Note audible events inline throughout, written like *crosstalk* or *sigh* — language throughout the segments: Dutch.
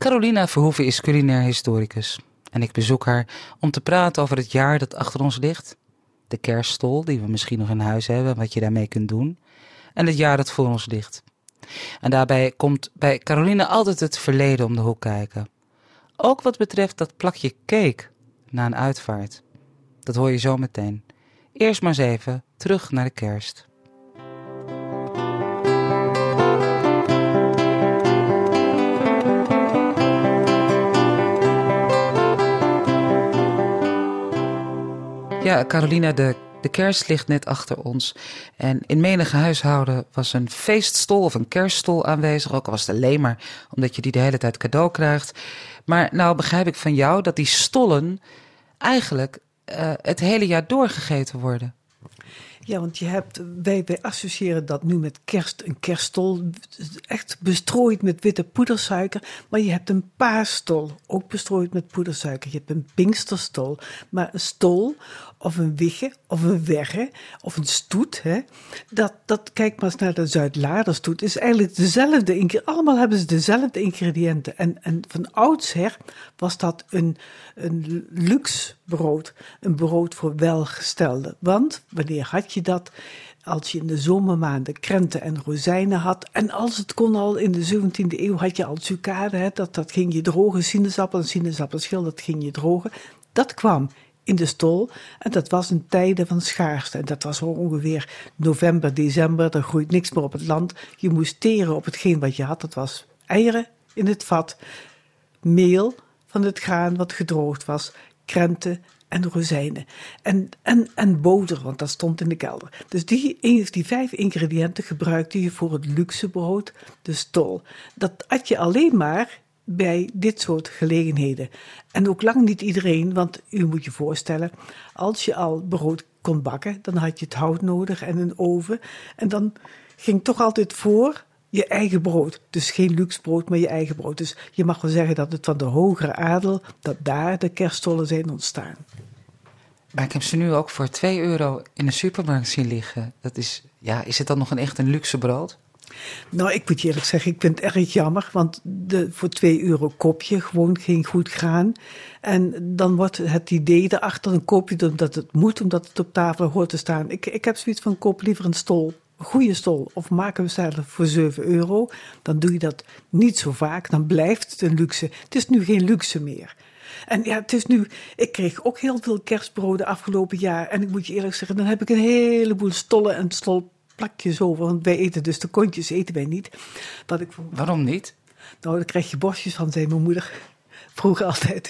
Carolina Verhoeven is culinair historicus. En ik bezoek haar om te praten over het jaar dat achter ons ligt. De kerststol, die we misschien nog in huis hebben, wat je daarmee kunt doen. En het jaar dat voor ons ligt. En daarbij komt bij Carolina altijd het verleden om de hoek kijken. Ook wat betreft dat plakje cake na een uitvaart. Dat hoor je zo meteen. Eerst maar eens even terug naar de kerst. Ja, Carolina, de, de kerst ligt net achter ons. En in menige huishouden was een feeststol of een kerststol aanwezig. Ook al was het alleen maar omdat je die de hele tijd cadeau krijgt. Maar nou begrijp ik van jou dat die stollen eigenlijk uh, het hele jaar doorgegeten worden. Ja, want je hebt, wij, wij associëren dat nu met kerst, een kerststol, echt bestrooid met witte poedersuiker. Maar je hebt een paasstol, ook bestrooid met poedersuiker. Je hebt een pinksterstol, maar een stol of een wigge of een wegge of een stoet. Hè, dat, dat, kijk maar eens naar de Zuidlaarderstoet, is eigenlijk dezelfde. Allemaal hebben ze dezelfde ingrediënten. En, en van oudsher was dat een, een luxe brood. Een brood voor welgestelden. Want wanneer had je dat? Als je in de zomermaanden krenten en rozijnen had. En als het kon al in de 17e eeuw had je al sucade. Hè, dat, dat ging je drogen. Sinaasappel en sinaasappelschil, dat ging je drogen. Dat kwam in de stol. En dat was een tijden van schaarste. En dat was ongeveer november, december. Er groeit niks meer op het land. Je moest teren op hetgeen wat je had. Dat was eieren in het vat, meel van het graan wat gedroogd was, krenten en rozijnen. En, en, en boter, want dat stond in de kelder. Dus die, die vijf ingrediënten gebruikte je voor het luxe brood, de stol. Dat at je alleen maar bij dit soort gelegenheden. En ook lang niet iedereen, want u moet je voorstellen, als je al brood kon bakken, dan had je het hout nodig en een oven. En dan ging toch altijd voor je eigen brood. Dus geen luxe brood, maar je eigen brood. Dus je mag wel zeggen dat het van de hogere adel, dat daar de kerststollen zijn ontstaan. Maar ik heb ze nu ook voor 2 euro in de supermarkt zien liggen. Dat is, ja, is het dan nog een echt een luxe brood? Nou, ik moet je eerlijk zeggen, ik vind het erg jammer. Want de, voor 2 euro kopje gewoon geen goed graan. En dan wordt het idee erachter, een koop omdat het moet, omdat het op tafel hoort te staan. Ik, ik heb zoiets van, koop liever een stol goede stol of maken we zelf voor 7 euro, dan doe je dat niet zo vaak. Dan blijft het een luxe. Het is nu geen luxe meer. En ja, het is nu, ik kreeg ook heel veel kerstbroden afgelopen jaar. En ik moet je eerlijk zeggen, dan heb ik een heleboel stollen en stolplakjes over. Want wij eten dus de kontjes, eten wij niet. Dat ik Waarom niet? Nou, dan krijg je bosjes van, zei mijn moeder. *laughs* Vroeger altijd.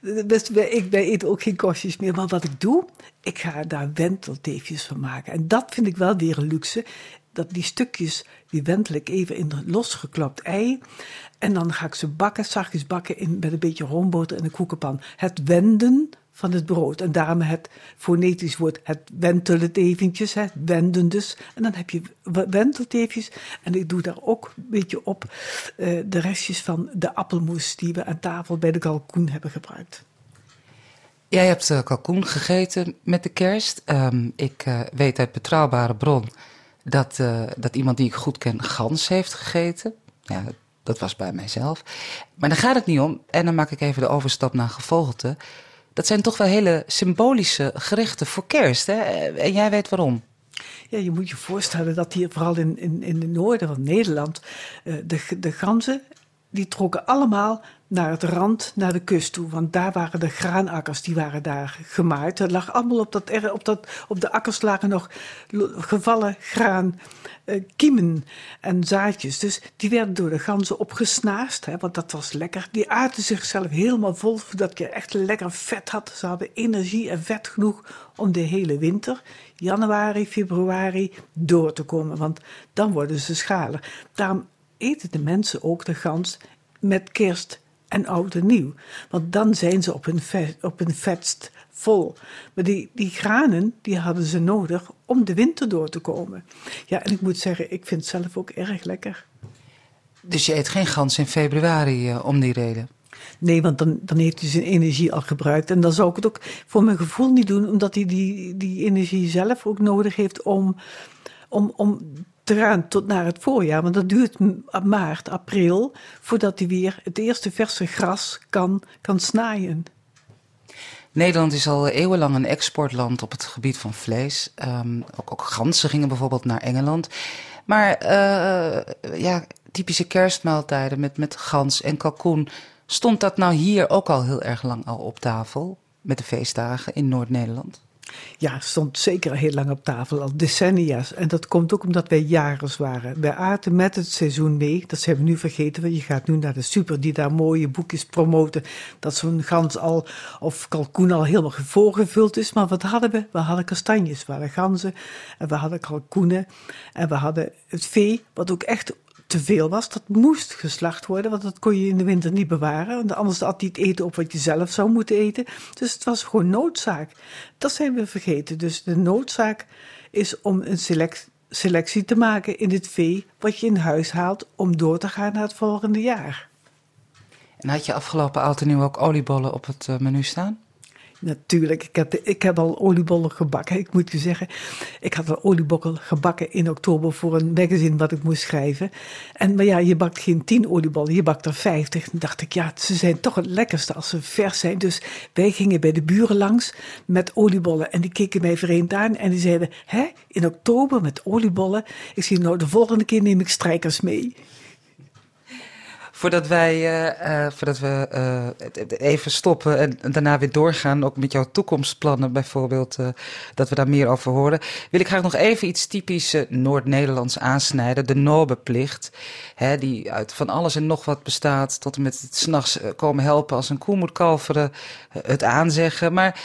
Dus, dus ik, wij eten ook geen kostjes meer. Maar wat ik doe, ik ga daar wentelteefjes van maken. En dat vind ik wel weer een luxe. Dat die stukjes, die wentel ik even in een losgeklapt ei. En dan ga ik ze bakken, zachtjes bakken in, met een beetje roomboter in een koekenpan. Het wenden van het brood. En daarom het fonetisch woord, het wentelt eventjes, het wenden dus. En dan heb je wentelt eventjes. En ik doe daar ook een beetje op uh, de restjes van de appelmoes die we aan tafel bij de kalkoen hebben gebruikt. Jij hebt uh, kalkoen gegeten met de kerst. Um, ik uh, weet uit betrouwbare bron dat, dat iemand die ik goed ken gans heeft gegeten. Ja, dat was bij mijzelf. Maar daar gaat het niet om. En dan maak ik even de overstap naar gevogelte. Dat zijn toch wel hele symbolische gerechten voor kerst. Hè? En jij weet waarom. Ja, je moet je voorstellen dat hier vooral in, in, in het noorden van Nederland uh, de, de ganzen die trokken allemaal naar het rand, naar de kust toe. Want daar waren de graanakkers, die waren daar gemaaid. Er lag allemaal op, dat, op, dat, op de akkers lagen nog gevallen graan, eh, kiemen en zaadjes. Dus die werden door de ganzen opgesnaast, hè, want dat was lekker. Die aten zichzelf helemaal vol, zodat je echt lekker vet had. Ze hadden energie en vet genoeg om de hele winter, januari, februari, door te komen. Want dan worden ze schaler. Eten de mensen ook de gans met kerst en oud en nieuw. Want dan zijn ze op hun, op hun vetst vol. Maar die, die granen, die hadden ze nodig om de winter door te komen. Ja, en ik moet zeggen, ik vind het zelf ook erg lekker. Dus je eet geen gans in februari uh, om die reden? Nee, want dan, dan heeft hij zijn energie al gebruikt. En dan zou ik het ook voor mijn gevoel niet doen, omdat hij die, die energie zelf ook nodig heeft om, om, om te gaan tot naar het voorjaar. Want dat duurt maart, april, voordat hij weer het eerste verse gras kan, kan snaaien. Nederland is al eeuwenlang een exportland op het gebied van vlees. Um, ook, ook ganzen gingen bijvoorbeeld naar Engeland. Maar uh, ja, typische kerstmaaltijden met, met gans en kalkoen. Stond dat nou hier ook al heel erg lang al op tafel? Met de feestdagen in Noord-Nederland? Ja, stond zeker heel lang op tafel, al decennia's. En dat komt ook omdat wij jagers waren. Wij aten met het seizoen mee. Dat zijn we nu vergeten. Want je gaat nu naar de super die daar mooie boekjes promoten. Dat zo'n gans al of kalkoen al helemaal voorgevuld is. Maar wat hadden we? We hadden kastanjes, we hadden ganzen. En we hadden kalkoenen. En we hadden het vee, wat ook echt te veel was. Dat moest geslacht worden, want dat kon je in de winter niet bewaren. Want anders had hij het eten op wat je zelf zou moeten eten. Dus het was gewoon noodzaak. Dat zijn we vergeten. Dus de noodzaak is om een selectie te maken in het vee wat je in huis haalt om door te gaan naar het volgende jaar. En had je afgelopen oud en nieuw ook oliebollen op het eh, menu staan? Natuurlijk, ik heb, ik heb al oliebollen gebakken. Ik moet je zeggen, ik had al oliebollen gebakken in oktober voor een magazine wat ik moest schrijven. En, maar ja, je bakt geen tien oliebollen, je bakt er vijftig. Dan dacht ik, ja, ze zijn toch het lekkerste als ze vers zijn. Dus wij gingen bij de buren langs met oliebollen. En die keken mij vreemd aan en die zeiden, hè, in oktober met oliebollen? Ik zie, nou, de volgende keer neem ik strijkers mee. Voordat wij uh, uh, voordat we uh, even stoppen en daarna weer doorgaan, ook met jouw toekomstplannen bijvoorbeeld, dat we daar meer over horen, wil ik graag nog even iets typisch Noord-Nederlands aansnijden. De Nobeplicht, hè, die uit van alles en nog wat bestaat, tot en met het s'nachts komen helpen als een koe moet kalveren, het aanzeggen. Maar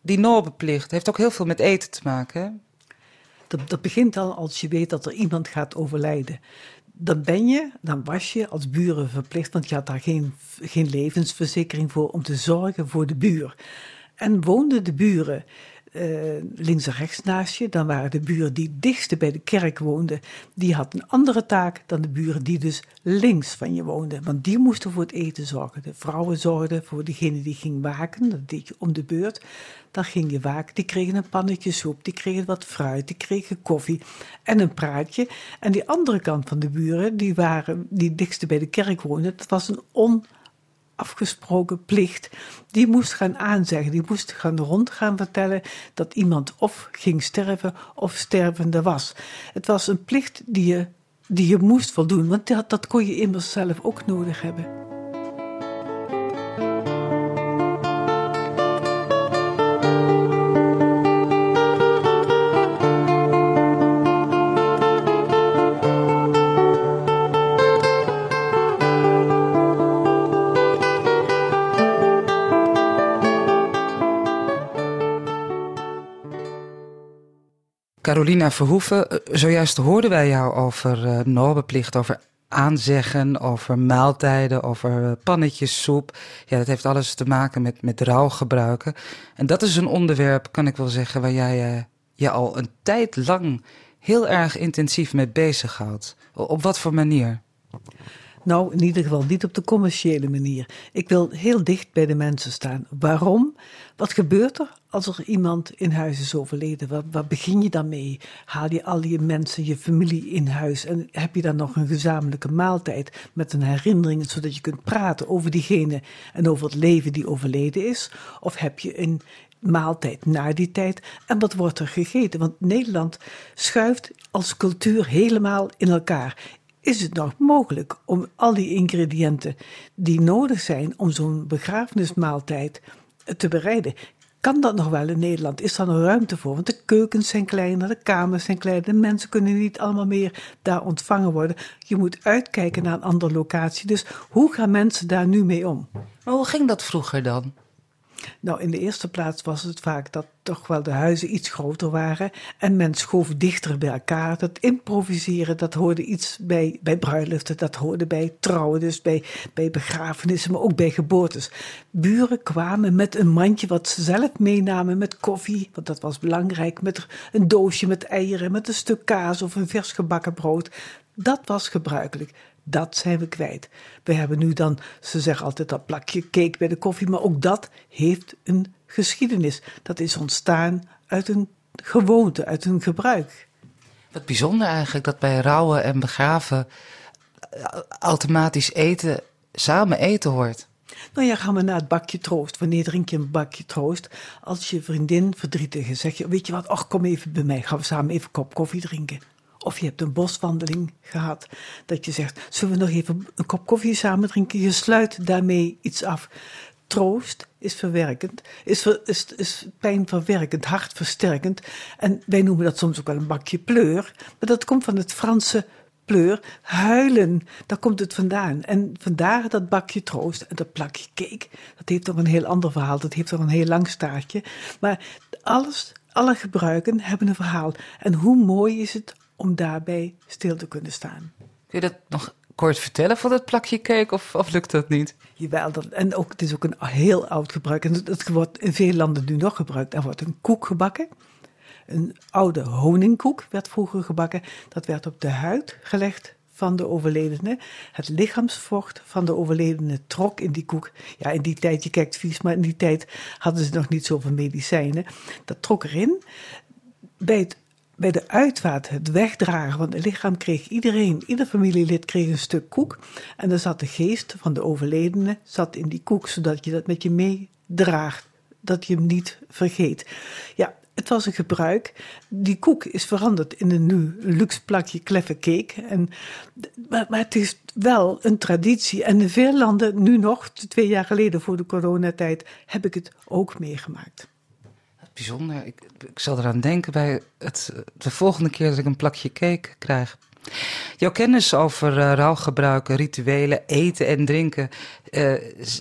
die Nobeplicht heeft ook heel veel met eten te maken. Dat, dat begint al als je weet dat er iemand gaat overlijden dan ben je, dan was je als buren verplicht, want je had daar geen, geen levensverzekering voor, om te zorgen voor de buur. En woonden de buren uh, links en rechts naast je. Dan waren de buren die dichtste bij de kerk woonden, die had een andere taak dan de buren die dus links van je woonden. Want die moesten voor het eten zorgen. De vrouwen zorgden voor degene die ging waken, dat deed je om de beurt. Dan ging je waken, die kregen een pannetje soep, die kregen wat fruit, die kregen koffie en een praatje. En die andere kant van de buren, die waren, die dichtste bij de kerk woonden, dat was een on afgesproken plicht, die moest gaan aanzeggen, die moest gaan rond gaan vertellen dat iemand of ging sterven of stervende was. Het was een plicht die je, die je moest voldoen, want dat, dat kon je immers zelf ook nodig hebben. Carolina Verhoeven, eh, zojuist hoorden wij jou over uh, normenplicht, over aanzeggen, over maaltijden, over eh, pannetjes, soep. Ja, dat heeft alles te maken met, met rouwgebruiken. En dat is een onderwerp, kan ik wel zeggen, waar jij je al een tijd lang heel erg intensief mee bezighoudt. Op wat voor manier? Nou, in ieder geval niet op de commerciële manier. Ik wil heel dicht bij de mensen staan. Waarom? Wat gebeurt er als er iemand in huis is overleden? Wat, begin je dan mee? Haal je al je mensen, je familie in huis en heb je dan nog een gezamenlijke maaltijd met een herinnering, zodat je kunt praten over diegene en over het leven die overleden is? Of heb je een maaltijd na die tijd en wat wordt er gegeten? Want Nederland schuift als cultuur helemaal in elkaar is het nog mogelijk om al die ingrediënten die nodig zijn om zo'n begrafenismaaltijd te bereiden? Kan dat nog wel in Nederland? Is er nog ruimte voor? Want de keukens zijn kleiner, de kamers zijn kleiner, de mensen kunnen niet allemaal meer daar ontvangen worden. Je moet uitkijken naar een andere locatie. Dus hoe gaan mensen daar nu mee om? Maar hoe ging dat vroeger dan? Nou, in de eerste plaats was het vaak dat toch wel de huizen iets groter waren en men schoof dichter bij elkaar. Dat improviseren, dat hoorde iets bij, bij bruiloften, dat hoorde bij trouwen, dus bij, bij begrafenissen, maar ook bij geboortes. Buren kwamen met een mandje wat ze zelf meenamen met koffie, want dat was belangrijk, met een doosje met eieren, met een stuk kaas of een vers gebakken brood. Dat was gebruikelijk. Dat zijn we kwijt. We hebben nu dan, ze zeggen altijd dat plakje cake bij de koffie, maar ook dat heeft een geschiedenis. Dat is ontstaan uit een gewoonte, uit een gebruik. Wat bijzonder eigenlijk dat bij rouwen en begraven eh, automatisch eten, samen eten hoort. Nou ja, gaan we naar het bakje troost. Wanneer drink je een bakje troost? Als je vriendin verdrietig is, zeg je, weet je wat, ach kom even bij mij, gaan we samen even een kop koffie drinken. Of je hebt een boswandeling gehad, dat je zegt, zullen we nog even een kop koffie samen drinken? Je sluit daarmee iets af. Troost is verwerkend, is, is, is pijnverwerkend, hartversterkend. En wij noemen dat soms ook wel een bakje pleur. Maar dat komt van het Franse pleur, huilen. Daar komt het vandaan. En vandaar dat bakje troost en dat plakje cake. Dat heeft nog een heel ander verhaal. Dat heeft nog een heel lang staartje. Maar alles, alle gebruiken hebben een verhaal. En hoe mooi is het om daarbij stil te kunnen staan. Kun je dat nog kort vertellen van het plakje cake of, of lukt dat niet? Jawel, dat, en ook, het is ook een heel oud gebruik. En het wordt in veel landen nu nog gebruikt. Er wordt een koek gebakken. Een oude honingkoek werd vroeger gebakken. Dat werd op de huid gelegd van de overledene. Het lichaamsvocht van de overledene trok in die koek. Ja, in die tijd, je kijkt vies, maar in die tijd hadden ze nog niet zoveel medicijnen. Dat trok erin. Bij, het, bij de uitvaart, het wegdragen van het lichaam, kreeg iedereen, ieder familielid kreeg een stuk koek. En dan zat de geest van de overledene zat in die koek, zodat je dat met je meedraagt. Dat je hem niet vergeet. Ja, het was een gebruik. Die koek is veranderd in een nu luxe plakje kleffe cake. En, maar, maar, het is wel een traditie. En in veel landen, nu nog, twee jaar geleden voor de coronatijd, heb ik het ook meegemaakt. Bijzonder. Ik, ik zal eraan denken bij het, de volgende keer dat ik een plakje cake krijg. Jouw kennis over uh, rouwgebruiken, rituelen, eten en drinken uh,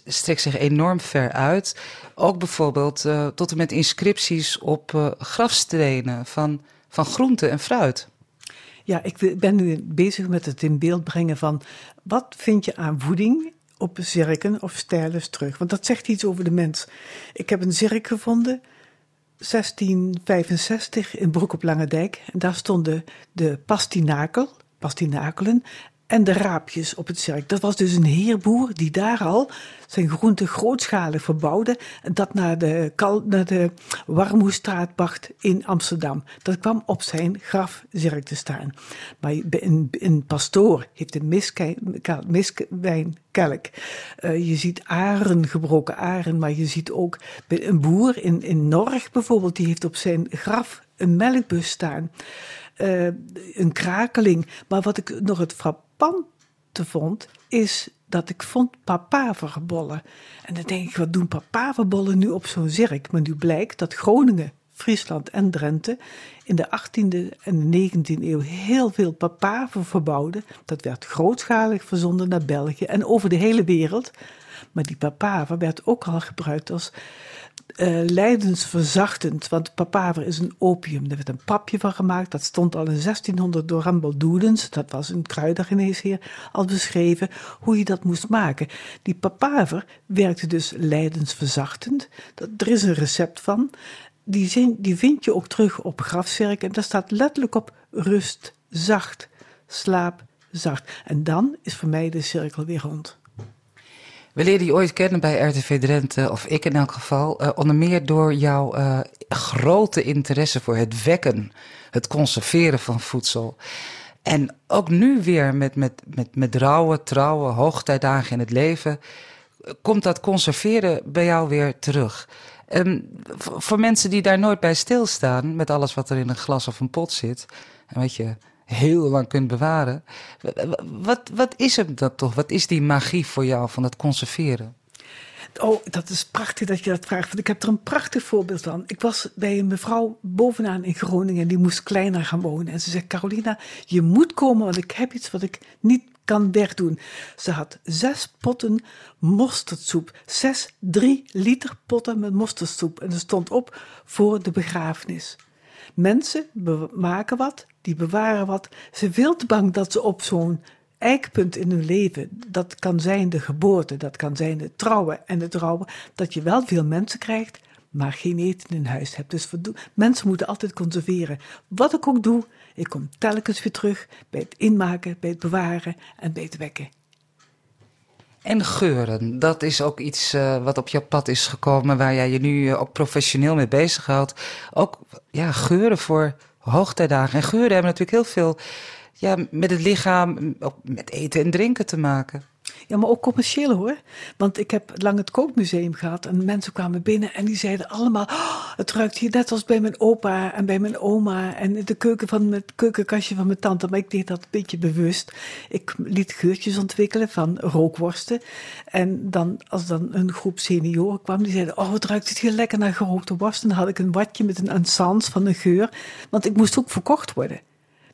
strekt zich enorm ver uit. Ook bijvoorbeeld uh, tot en met inscripties op grafstenen van, van groente en fruit. Ja, ik ben nu bezig met het in beeld brengen van wat vind je aan voeding op zirken of stijlers terug? Want dat zegt iets over de mens. Ik heb een zirk gevonden 1665 in Broek op Lange Dijk. En daar stonden de pastinakel, pastinakelen en de raapjes op het zerk. Dat was dus een heerboer die daar al zijn groenten grootschalig verbouwde en dat naar de, de Warmoestraat bracht in Amsterdam. Dat kwam op zijn grafzerk te staan. Maar een, een pastoor heeft een miswijnkelk. Uh, je ziet aren, gebroken aren, maar je ziet ook een boer in, in Norg bijvoorbeeld, die heeft op zijn graf een melkbus staan. Uh, een krakeling. Maar wat ik nog het frappante vond, is dat ik vond papaverbollen. En dan denk ik, wat doen papaverbollen nu op zo'n zirk? Maar nu blijkt dat Groningen, Friesland en Drenthe in de 18e en de 19e eeuw heel veel papaver verbouwden. Dat werd grootschalig verzonden naar België en over de hele wereld. Maar die papaver werd ook al gebruikt als uh, lijdensverzachtend. Want papaver is een opium. Er werd een papje van gemaakt. Dat stond al in 1600 door Rambel Doedens. Dat was een kruidengeneesheer. Al beschreven hoe je dat moest maken. Die papaver werkte dus lijdensverzachtend. Dat, er is een recept van. Die, die vind je ook terug op grafzerk. En daar staat letterlijk op rust, zacht, slaap, zacht. En dan is voor mij de cirkel weer rond. We leerden je ooit kennen bij RTV Drenthe, of ik in elk geval, uh, onder meer door jouw uh, grote interesse voor het wekken, het conserveren van voedsel. En ook nu weer met, met, met, met rouwen, trouwen, hoogtijdagen in het leven, komt dat conserveren bij jou weer terug. En voor mensen die daar nooit bij stilstaan, met alles wat er in een glas of een pot zit, en weet je, heel lang kunt bewaren. Wat, wat is het dan toch? Wat is die magie voor jou van het conserveren? Oh, dat is prachtig dat je dat vraagt. Ik heb er een prachtig voorbeeld van. Ik was bij een mevrouw bovenaan in Groningen en die moest kleiner gaan wonen. En ze zei: Carolina, je moet komen, want ik heb iets wat ik niet kan wegdoen. Ze had zes potten mosterdsoep. Zes drie liter potten met mosterdsoep. En er stond op voor de begrafenis. Mensen maken wat, die bewaren wat. Ze veel te bang dat ze op zo'n eikpunt in hun leven, dat kan zijn de geboorte, dat kan zijn het trouwen en het rouwen, dat je wel veel mensen krijgt, maar geen eten in huis hebt. Dus mensen moeten altijd conserveren. Wat ik ook doe, ik kom telkens weer terug bij het inmaken, bij het bewaren en bij het wekken. En geuren, dat is ook iets uh, wat op jouw pad is gekomen, waar jij je nu uh, ook professioneel mee bezighoudt. Ook ja, geuren voor hoogtijdagen. En geuren hebben natuurlijk heel veel ja, met het lichaam, met eten en drinken te maken. Ja, maar ook commercieel hoor. Want ik heb lang het kookmuseum gehad en mensen kwamen binnen en die zeiden allemaal: oh, Het ruikt hier net als bij mijn opa en bij mijn oma en de keuken van het keukenkastje van mijn tante. Maar ik deed dat een beetje bewust. Ik liet geurtjes ontwikkelen van rookworsten. En dan, als dan een groep senioren kwam, die zeiden: Oh, het ruikt hier lekker naar gerookte worst. En dan had ik een watje met een essence van een geur. Want ik moest ook verkocht worden.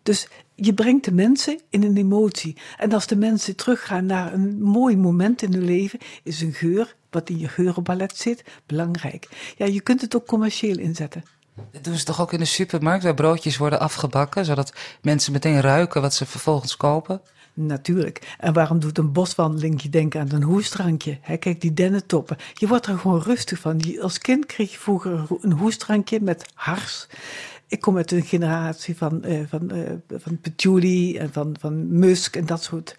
Dus je brengt de mensen in een emotie. En als de mensen teruggaan naar een mooi moment in hun leven, is een geur, wat in je geurenballet zit, belangrijk. Ja, je kunt het ook commercieel inzetten. Dat doen ze toch ook in de supermarkt, waar broodjes worden afgebakken, zodat mensen meteen ruiken wat ze vervolgens kopen? Natuurlijk. En waarom doet een boswandeling je denken aan een hoestrankje? kijk, die dennentoppen. Je wordt er gewoon rustig van. Als kind kreeg je vroeger een hoestrankje met hars ik kom uit een generatie van, uh, van, uh, van patchouli en van, van musk en dat soort,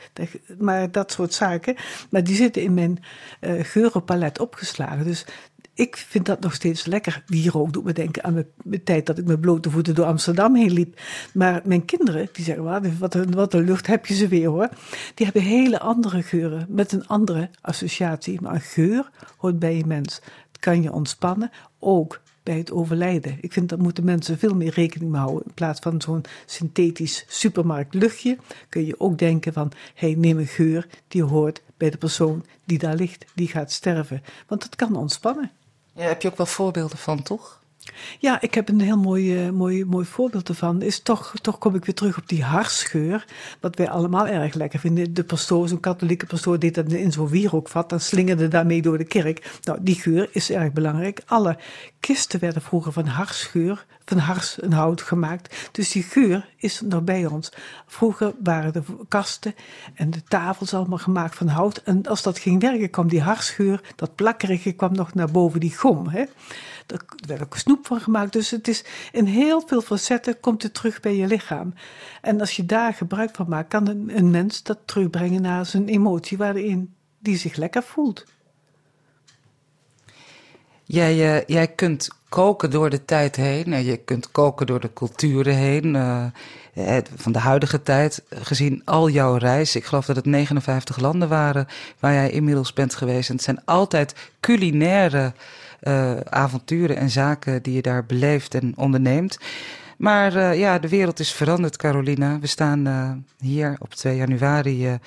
maar dat soort zaken. Maar die zitten in mijn uh, geurenpalet opgeslagen. Dus ik vind dat nog steeds lekker. Die rook doet me denken aan mijn, tijd dat ik met blote voeten door Amsterdam heen liep. Maar mijn kinderen, die zeggen, wat een, wat een lucht heb je ze weer hoor. Die hebben hele andere geuren, met een andere associatie. Maar geur hoort bij je mens. Het kan je ontspannen, ook bij het overlijden. Ik vind dat moeten mensen veel meer rekening mee houden. In plaats van zo'n synthetisch supermarktluchtje kun je ook denken van, hey, neem een geur die hoort bij de persoon die daar ligt, die gaat sterven. Want dat kan ontspannen. Ja, heb je ook wel voorbeelden van, toch? Ja, ik heb een heel mooi, uh, mooi, mooi voorbeeld ervan. Is toch, toch kom ik weer terug op die harsgeur. Wat wij allemaal erg lekker vinden. De pastoor, zo'n katholieke pastoor, deed dat in zo'n wierookvat. En slingerde daarmee door de kerk. Nou, die geur is erg belangrijk. Alle kisten werden vroeger van harsgeur, van hars en hout gemaakt. Dus die geur is nog bij ons. Vroeger waren de kasten en de tafels allemaal gemaakt van hout. En als dat ging werken, kwam die harsgeur, dat plakkerige, kwam nog naar boven die gom. Hè? Er werd ook snoep van gemaakt. Dus het is in heel veel facetten komt het terug bij je lichaam. En als je daar gebruik van maakt, kan een, een mens dat terugbrengen naar zijn emotie waarin die zich lekker voelt. Jij, uh, jij kunt koken door de tijd heen. Je kunt koken door de culturen heen. Uh, van de huidige tijd, gezien al jouw reis. Ik geloof dat het 59 landen waren waar jij inmiddels bent geweest. En het zijn altijd culinaire avonturen en zaken die je daar beleeft en onderneemt. Maar ja, de wereld is veranderd, Carolina. We staan hier op 2 januari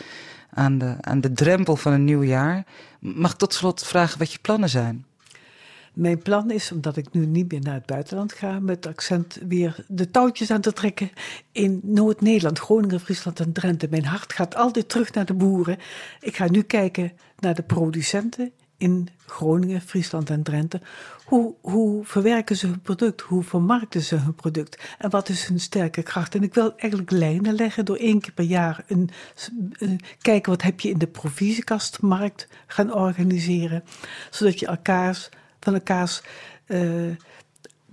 aan, de, aan de drempel van een nieuw jaar. Mag ik tot slot vragen wat je plannen zijn? Mijn plan is, omdat ik nu niet meer naar het buitenland ga, met accent weer de touwtjes aan te trekken in Noord-Nederland, Groningen, Friesland en Drenthe. Mijn hart gaat altijd terug naar de boeren. Ik ga nu kijken naar de producenten in Groningen, Friesland en Drenthe. Hoe, hoe verwerken ze hun product? Hoe vermarkten ze hun product? En wat is hun sterke kracht? En ik wil eigenlijk lijnen leggen door één keer per jaar een, kijken wat heb je in de provisiekastmarkt gaan organiseren. Zodat je elkaars, van elkaars uh,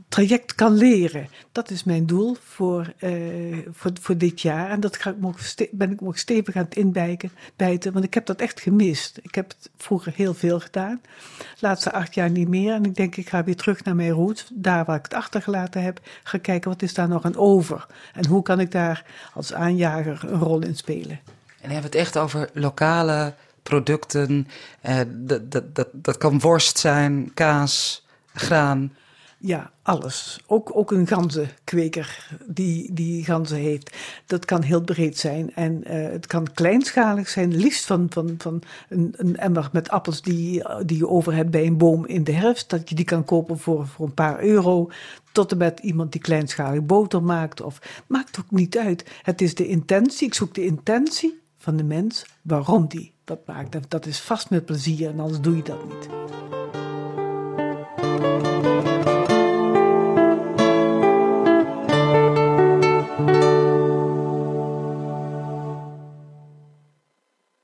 traject kan leren. Dat is mijn doel voor, uh, voor, voor dit jaar. En dat ga ik ben ik nog stevig aan het inbijten, bijten, want ik heb dat echt gemist. Ik heb het vroeger heel veel gedaan. De laatste acht jaar niet meer. En ik denk, ik ga weer terug naar mijn roots. Daar waar ik het achtergelaten heb. Ga kijken, wat is daar nog aan over? En hoe kan ik daar als aanjager een rol in spelen? En hebben we het echt over lokale producten. Eh, dat, dat, dat, dat kan worst zijn, kaas, graan. Ja, alles. Ook, ook een ganzenkweker die, die ganzen heeft. Dat kan heel breed zijn. En uh, het kan kleinschalig zijn. Liefst van, van, van een, een emmer met appels die, die je over hebt bij een boom in de herfst. Dat je die kan kopen voor, voor een paar euro. Tot en met iemand die kleinschalig boter maakt. Of, maakt ook niet uit. Het is de intentie. Ik zoek de intentie van de mens waarom die dat maakt. Dat, is vast met plezier en anders doe je dat niet.